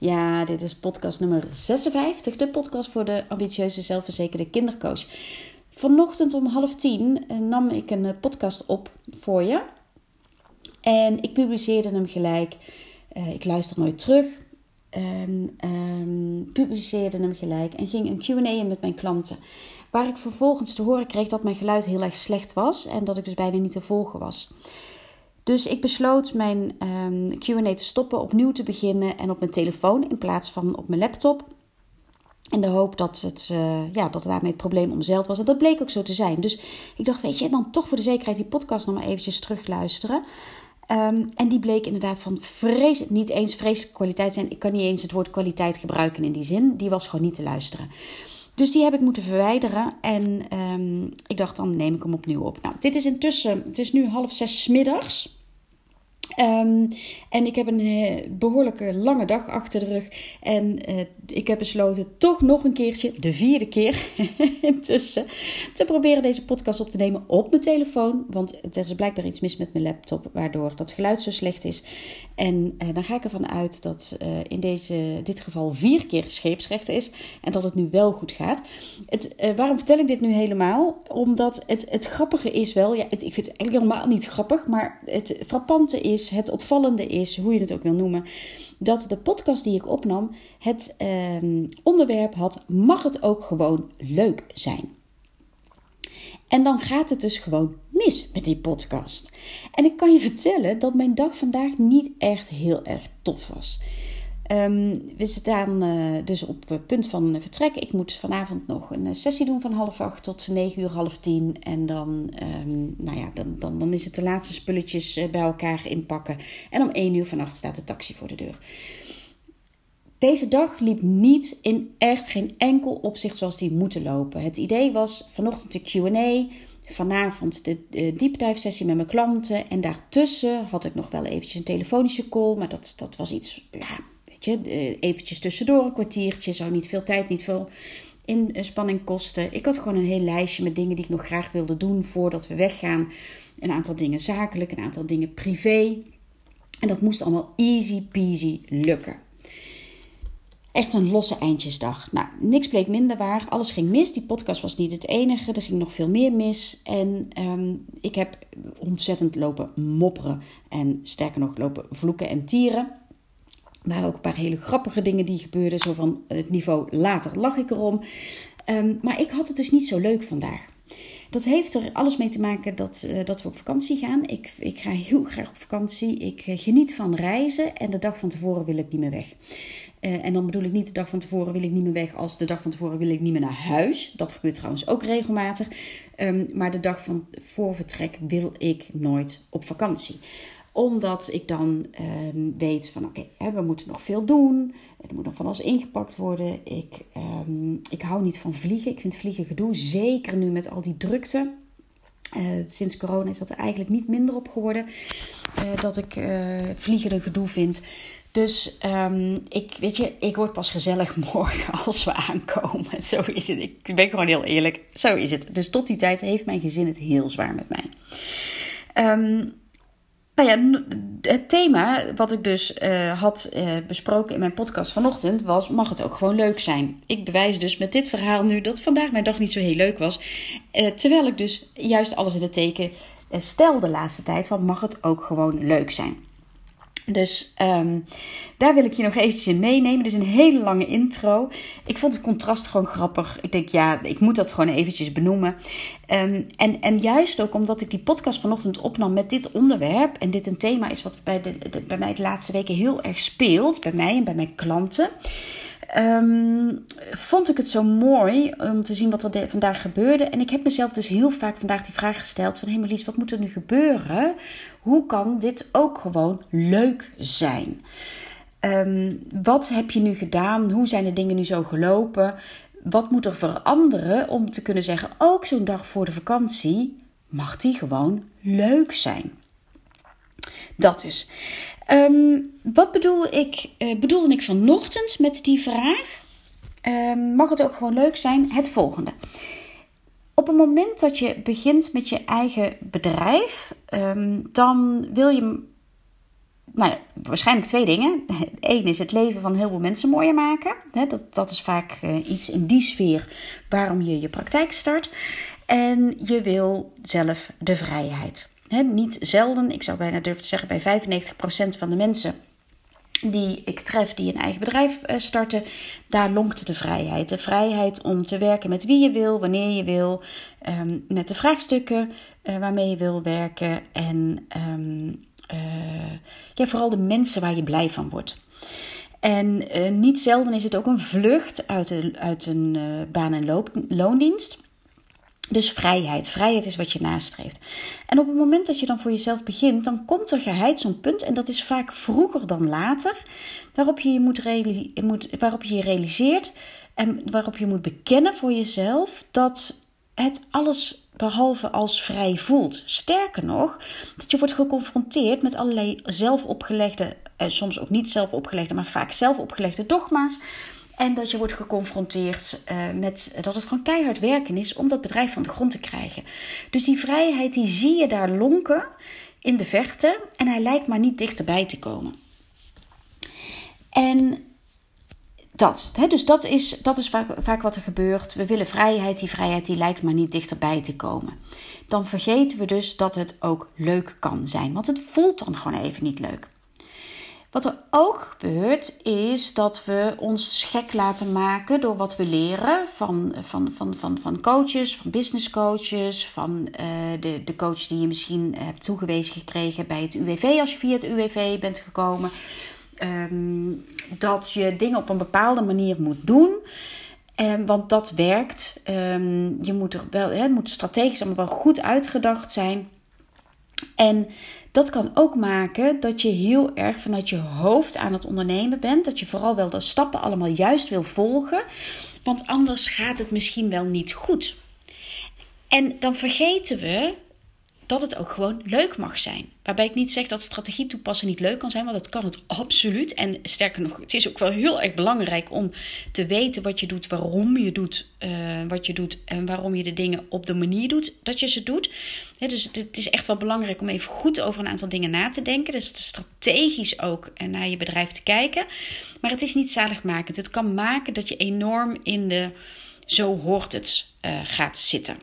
Ja, dit is podcast nummer 56, de podcast voor de ambitieuze, zelfverzekerde kindercoach. Vanochtend om half tien eh, nam ik een eh, podcast op voor je. En ik publiceerde hem gelijk. Uh, ik luister nooit terug. En um, publiceerde hem gelijk en ging een QA in met mijn klanten. Waar ik vervolgens te horen kreeg dat mijn geluid heel erg slecht was en dat ik dus bijna niet te volgen was. Dus ik besloot mijn ehm, QA te stoppen, opnieuw te beginnen en op mijn telefoon in plaats van op mijn laptop. In de hoop dat, het, uh, ja, dat daarmee het probleem omzeild was. En dat bleek ook zo te zijn. Dus ik dacht, weet je, dan toch voor de zekerheid die podcast nog maar eventjes terugluisteren. Um, en die bleek inderdaad van vrees, niet eens vreselijke kwaliteit zijn. Ik kan niet eens het woord kwaliteit gebruiken in die zin. Die was gewoon niet te luisteren. Dus die heb ik moeten verwijderen. En um, ik dacht, dan neem ik hem opnieuw op. Nou, dit is intussen, het is nu half zes middags. Um, en ik heb een uh, behoorlijke lange dag achter de rug. En uh, ik heb besloten toch nog een keertje, de vierde keer intussen, te proberen deze podcast op te nemen op mijn telefoon. Want er is blijkbaar iets mis met mijn laptop, waardoor dat geluid zo slecht is. En uh, dan ga ik ervan uit dat in deze, dit geval vier keer scheepsrecht is. En dat het nu wel goed gaat. Het, waarom vertel ik dit nu helemaal? Omdat het, het grappige is wel, ja, het, ik vind het eigenlijk helemaal niet grappig, maar het frappante is het opvallende is, hoe je het ook wil noemen, dat de podcast die ik opnam het ehm, onderwerp had: mag het ook gewoon leuk zijn? En dan gaat het dus gewoon mis met die podcast. En ik kan je vertellen dat mijn dag vandaag niet echt heel erg tof was. Um, we staan uh, dus op het punt van vertrek. Ik moet vanavond nog een sessie doen van half acht tot negen uur, half tien. En dan, um, nou ja, dan, dan, dan is het de laatste spulletjes eh, bij elkaar inpakken. En om één uur vannacht staat de taxi voor de deur. Deze dag liep niet in echt geen enkel opzicht zoals die moeten lopen. Het idee was vanochtend de Q&A, vanavond de, de sessie met mijn klanten. En daartussen had ik nog wel eventjes een telefonische call, maar dat, dat was iets, ja, weet je, eh, eventjes tussendoor een kwartiertje, zou niet veel tijd, niet veel inspanning kosten. Ik had gewoon een heel lijstje met dingen die ik nog graag wilde doen voordat we weggaan. Een aantal dingen zakelijk, een aantal dingen privé. En dat moest allemaal easy peasy lukken. Echt een losse eindjesdag. Nou, niks bleek minder waar. Alles ging mis. Die podcast was niet het enige. Er ging nog veel meer mis. En um, ik heb ontzettend lopen mopperen. En sterker nog, lopen vloeken en tieren waren ook een paar hele grappige dingen die gebeurden. Zo van het niveau later lag ik erom. Um, maar ik had het dus niet zo leuk vandaag. Dat heeft er alles mee te maken dat, uh, dat we op vakantie gaan. Ik, ik ga heel graag op vakantie. Ik uh, geniet van reizen. En de dag van tevoren wil ik niet meer weg. Uh, en dan bedoel ik niet de dag van tevoren wil ik niet meer weg als de dag van tevoren wil ik niet meer naar huis. Dat gebeurt trouwens ook regelmatig. Um, maar de dag van voor vertrek wil ik nooit op vakantie omdat ik dan um, weet van oké, we moeten nog veel doen. Er moet nog van alles ingepakt worden. Ik, um, ik hou niet van vliegen. Ik vind vliegen gedoe. Zeker nu met al die drukte. Uh, sinds corona is dat er eigenlijk niet minder op geworden. Uh, dat ik uh, vliegen een gedoe vind. Dus um, ik, weet je, ik word pas gezellig morgen als we aankomen. Zo is het. Ik ben gewoon heel eerlijk. Zo is het. Dus tot die tijd heeft mijn gezin het heel zwaar met mij. Um, nou ja, het thema wat ik dus uh, had uh, besproken in mijn podcast vanochtend was: mag het ook gewoon leuk zijn? Ik bewijs dus met dit verhaal nu dat vandaag mijn dag niet zo heel leuk was. Uh, terwijl ik dus juist alles in het teken stel de laatste tijd van: mag het ook gewoon leuk zijn? Dus um, daar wil ik je nog eventjes in meenemen. Dit is een hele lange intro. Ik vond het contrast gewoon grappig. Ik denk, ja, ik moet dat gewoon eventjes benoemen. Um, en, en juist ook omdat ik die podcast vanochtend opnam met dit onderwerp. En dit een thema is wat bij, de, bij mij de laatste weken heel erg speelt. Bij mij en bij mijn klanten. Um, vond ik het zo mooi om te zien wat er vandaag gebeurde. En ik heb mezelf dus heel vaak vandaag die vraag gesteld: van hé hey wat moet er nu gebeuren? Hoe kan dit ook gewoon leuk zijn? Um, wat heb je nu gedaan? Hoe zijn de dingen nu zo gelopen? Wat moet er veranderen om te kunnen zeggen: ook zo'n dag voor de vakantie mag die gewoon leuk zijn? Dat dus. Um, wat bedoel ik, uh, bedoelde ik vanochtend met die vraag? Um, mag het ook gewoon leuk zijn? Het volgende. Op het moment dat je begint met je eigen bedrijf, um, dan wil je nou ja, waarschijnlijk twee dingen. Eén is het leven van heel veel mensen mooier maken. Dat, dat is vaak eh, iets in die sfeer waarom je je praktijk start. En je wil zelf de vrijheid. Niet zelden, ik zou bijna durven te zeggen, bij 95% van de mensen die ik tref die een eigen bedrijf eh, starten, daar lonkt de vrijheid. De vrijheid om te werken met wie je wil, wanneer je wil, ehm, met de vraagstukken uh, waarmee je wil werken en uh, ja, vooral de mensen waar je blij van wordt. En niet zelden is het ook een vlucht uit, uit een baan- en loondienst. Dus vrijheid. Vrijheid is wat je nastreeft. En op het moment dat je dan voor jezelf begint, dan komt er geheid zo'n punt, en dat is vaak vroeger dan later, waarop je je, moet, moet waarop je, je realiseert en waarop je moet bekennen voor jezelf dat het alles behalve als vrij voelt. Sterker nog, dat je wordt geconfronteerd met allerlei zelfopgelegde, eh, soms ook niet zelfopgelegde, maar vaak zelfopgelegde dogma's en dat je wordt geconfronteerd uh, met dat het gewoon keihard werken is om dat bedrijf van de grond te krijgen. Dus die vrijheid die zie je daar lonken in de verte en hij lijkt maar niet dichterbij te komen. En dat, hè, dus dat is, dat is vaak, vaak wat er gebeurt. We willen vrijheid, die vrijheid die lijkt maar niet dichterbij te komen. Dan vergeten we dus dat het ook leuk kan zijn, want het voelt dan gewoon even niet leuk. Wat er ook gebeurt, is dat we ons gek laten maken door wat we leren van, van, van, van, van coaches, van business coaches, van uh, de, de coach die je misschien hebt toegewezen gekregen bij het UWV als je via het UWV bent gekomen. Um, dat je dingen op een bepaalde manier moet doen. Um, want dat werkt. Um, je moet er wel, het moet strategisch allemaal wel goed uitgedacht zijn. En dat kan ook maken dat je heel erg vanuit je hoofd aan het ondernemen bent. Dat je vooral wel de stappen allemaal juist wil volgen. Want anders gaat het misschien wel niet goed. En dan vergeten we dat het ook gewoon leuk mag zijn. Waarbij ik niet zeg dat strategie toepassen niet leuk kan zijn, want dat kan het absoluut. En sterker nog, het is ook wel heel erg belangrijk om te weten wat je doet, waarom je doet uh, wat je doet en waarom je de dingen op de manier doet dat je ze doet. dus het is echt wel belangrijk om even goed over een aantal dingen na te denken. Dus strategisch ook naar je bedrijf te kijken. Maar het is niet zaligmakend. Het kan maken dat je enorm in de zo hoort het uh, gaat zitten.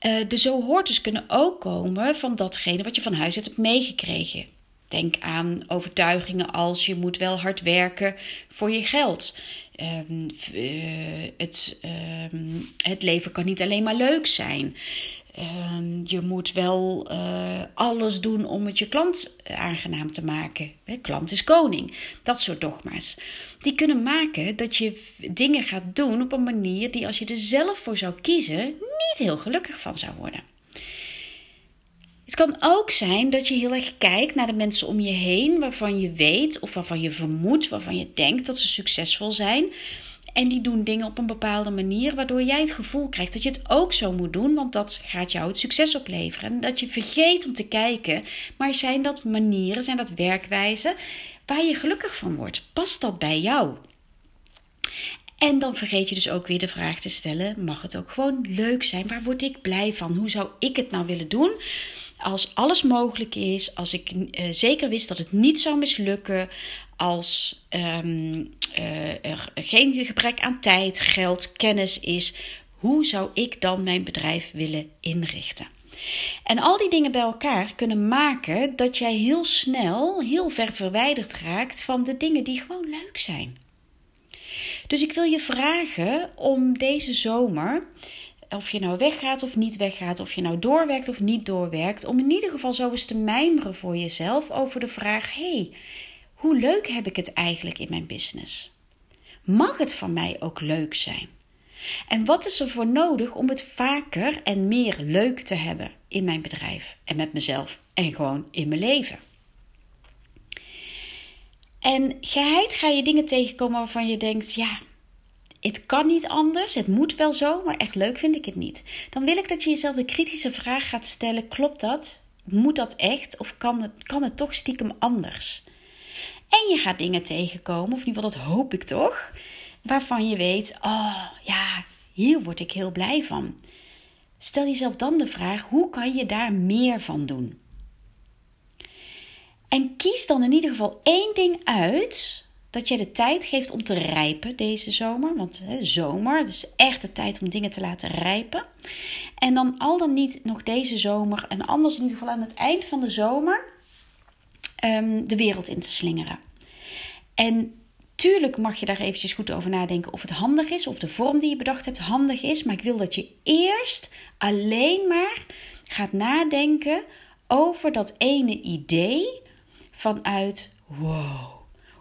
Uh, de zo hoorters kunnen ook komen van datgene wat je van huis uit hebt meegekregen. Denk aan overtuigingen als je moet wel hard werken voor je geld. Um, uh, het, um, het leven kan niet alleen maar leuk zijn. Um, je moet wel uh, alles doen om het je klant aangenaam te maken. Klant is koning. Dat soort dogma's. Die kunnen maken dat je dingen gaat doen op een manier die als je er zelf voor zou kiezen heel gelukkig van zou worden. Het kan ook zijn dat je heel erg kijkt naar de mensen om je heen waarvan je weet of waarvan je vermoedt, waarvan je denkt dat ze succesvol zijn. En die doen dingen op een bepaalde manier, waardoor jij het gevoel krijgt dat je het ook zo moet doen, want dat gaat jou het succes opleveren. En dat je vergeet om te kijken, maar zijn dat manieren, zijn dat werkwijzen waar je gelukkig van wordt? Past dat bij jou? En dan vergeet je dus ook weer de vraag te stellen: mag het ook gewoon leuk zijn? Waar word ik blij van? Hoe zou ik het nou willen doen? Als alles mogelijk is, als ik uh, zeker wist dat het niet zou mislukken, als um, uh, er geen gebrek aan tijd, geld, kennis is, hoe zou ik dan mijn bedrijf willen inrichten? En al die dingen bij elkaar kunnen maken dat jij heel snel, heel ver verwijderd raakt van de dingen die gewoon leuk zijn. Dus ik wil je vragen om deze zomer, of je nou weggaat of niet weggaat, of je nou doorwerkt of niet doorwerkt, om in ieder geval zo eens te mijmeren voor jezelf over de vraag: hey, hoe leuk heb ik het eigenlijk in mijn business? Mag het van mij ook leuk zijn? En wat is er voor nodig om het vaker en meer leuk te hebben in mijn bedrijf en met mezelf en gewoon in mijn leven? En geheid ga je dingen tegenkomen waarvan je denkt: ja, het kan niet anders, het moet wel zo, maar echt leuk vind ik het niet. Dan wil ik dat je jezelf de kritische vraag gaat stellen: klopt dat? Moet dat echt? Of kan het, kan het toch stiekem anders? En je gaat dingen tegenkomen, of in ieder geval dat hoop ik toch, waarvan je weet: oh ja, hier word ik heel blij van. Stel jezelf dan de vraag: hoe kan je daar meer van doen? En kies dan in ieder geval één ding uit dat je de tijd geeft om te rijpen deze zomer. Want hè, zomer, dus echt de tijd om dingen te laten rijpen. En dan al dan niet nog deze zomer en anders in ieder geval aan het eind van de zomer um, de wereld in te slingeren. En tuurlijk mag je daar eventjes goed over nadenken of het handig is, of de vorm die je bedacht hebt handig is. Maar ik wil dat je eerst alleen maar gaat nadenken over dat ene idee vanuit wow.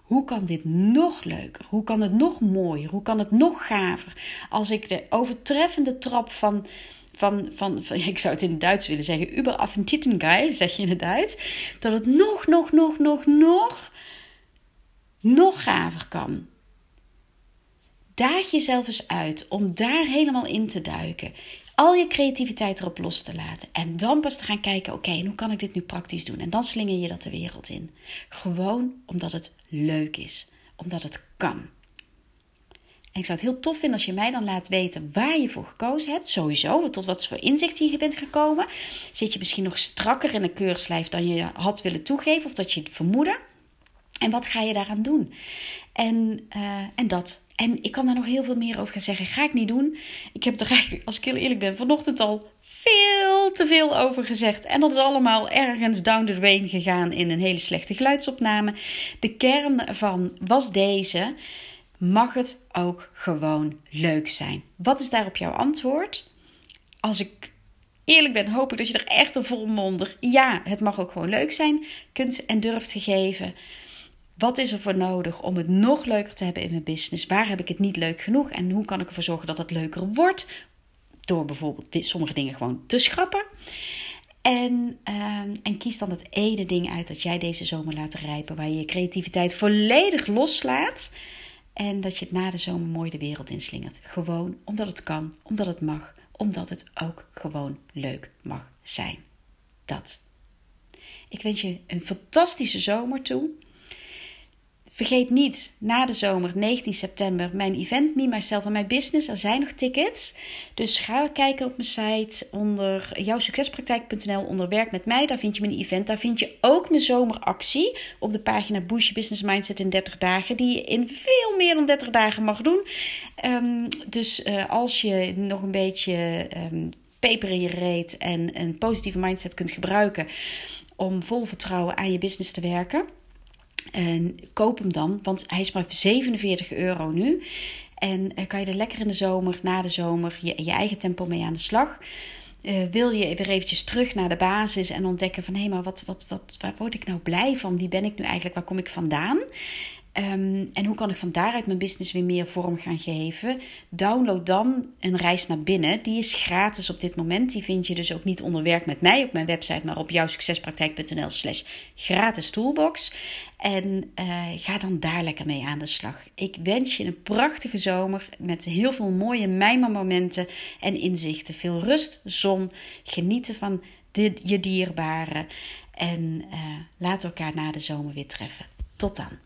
Hoe kan dit nog leuker? Hoe kan het nog mooier? Hoe kan het nog gaver? Als ik de overtreffende trap van, van, van, van ik zou het in het Duits willen zeggen, überaffentittengeil, zeg je in het Duits, dat het nog, nog, nog, nog, nog, nog gaver kan. Daag jezelf eens uit om daar helemaal in te duiken al je creativiteit erop los te laten. En dan pas te gaan kijken: oké, hoe kan ik dit nu praktisch doen? En dan slinger je dat de wereld in. Gewoon omdat het leuk is, omdat het kan. En ik zou het heel tof vinden als je mij dan laat weten waar je voor gekozen hebt. Sowieso, tot wat voor inzicht je bent gekomen. Zit je misschien nog strakker in een keurslijf dan je had willen toegeven of dat je het vermoedde? En wat ga je daaraan doen? En, uh, en dat. En ik kan daar nog heel veel meer over gaan zeggen. Ga ik niet doen. Ik heb er eigenlijk, als ik heel eerlijk ben, vanochtend al veel te veel over gezegd. En dat is allemaal ergens down the drain gegaan in een hele slechte geluidsopname. De kern ervan was deze. Mag het ook gewoon leuk zijn? Wat is daarop jouw antwoord? Als ik eerlijk ben, hoop ik dat je er echt een volmondig ja, het mag ook gewoon leuk zijn kunt en durft te geven. Wat is er voor nodig om het nog leuker te hebben in mijn business? Waar heb ik het niet leuk genoeg? En hoe kan ik ervoor zorgen dat het leuker wordt? Door bijvoorbeeld dit, sommige dingen gewoon te schrappen. En, ehm, en kies dan het ene ding uit dat jij deze zomer laat rijpen. Waar je je creativiteit volledig loslaat. En dat je het na de zomer mooi de wereld inslingert. Gewoon omdat het kan, omdat het mag. Omdat het ook gewoon leuk mag zijn. Dat. Ik wens je een fantastische zomer toe. Vergeet niet, na de zomer, 19 september, mijn event Me, Myself en My Business. Er zijn nog tickets. Dus ga kijken op mijn site onder jouwsuccespraktijk.nl onder werk met mij. Daar vind je mijn event. Daar vind je ook mijn zomeractie op de pagina Boost Business Mindset in 30 dagen. Die je in veel meer dan 30 dagen mag doen. Um, dus uh, als je nog een beetje um, peper in je reet en een positieve mindset kunt gebruiken om vol vertrouwen aan je business te werken en koop hem dan, want hij is maar 47 euro nu. En uh, kan je er lekker in de zomer, na de zomer, je, je eigen tempo mee aan de slag. Uh, wil je weer eventjes terug naar de basis en ontdekken van hé, hey, maar wat, wat, wat, waar word ik nou blij van? Wie ben ik nu eigenlijk? Waar kom ik vandaan? Um, en hoe kan ik van daaruit mijn business weer meer vorm gaan geven? Download dan een reis naar binnen. Die is gratis op dit moment. Die vind je dus ook niet onder werk met mij op mijn website, maar op jouwsuccespraktijk.nl slash gratis toolbox. En uh, ga dan daar lekker mee aan de slag. Ik wens je een prachtige zomer met heel veel mooie mijmermomenten en inzichten. Veel rust, zon, genieten van de, je dierbaren. En uh, laat elkaar na de zomer weer treffen. Tot dan.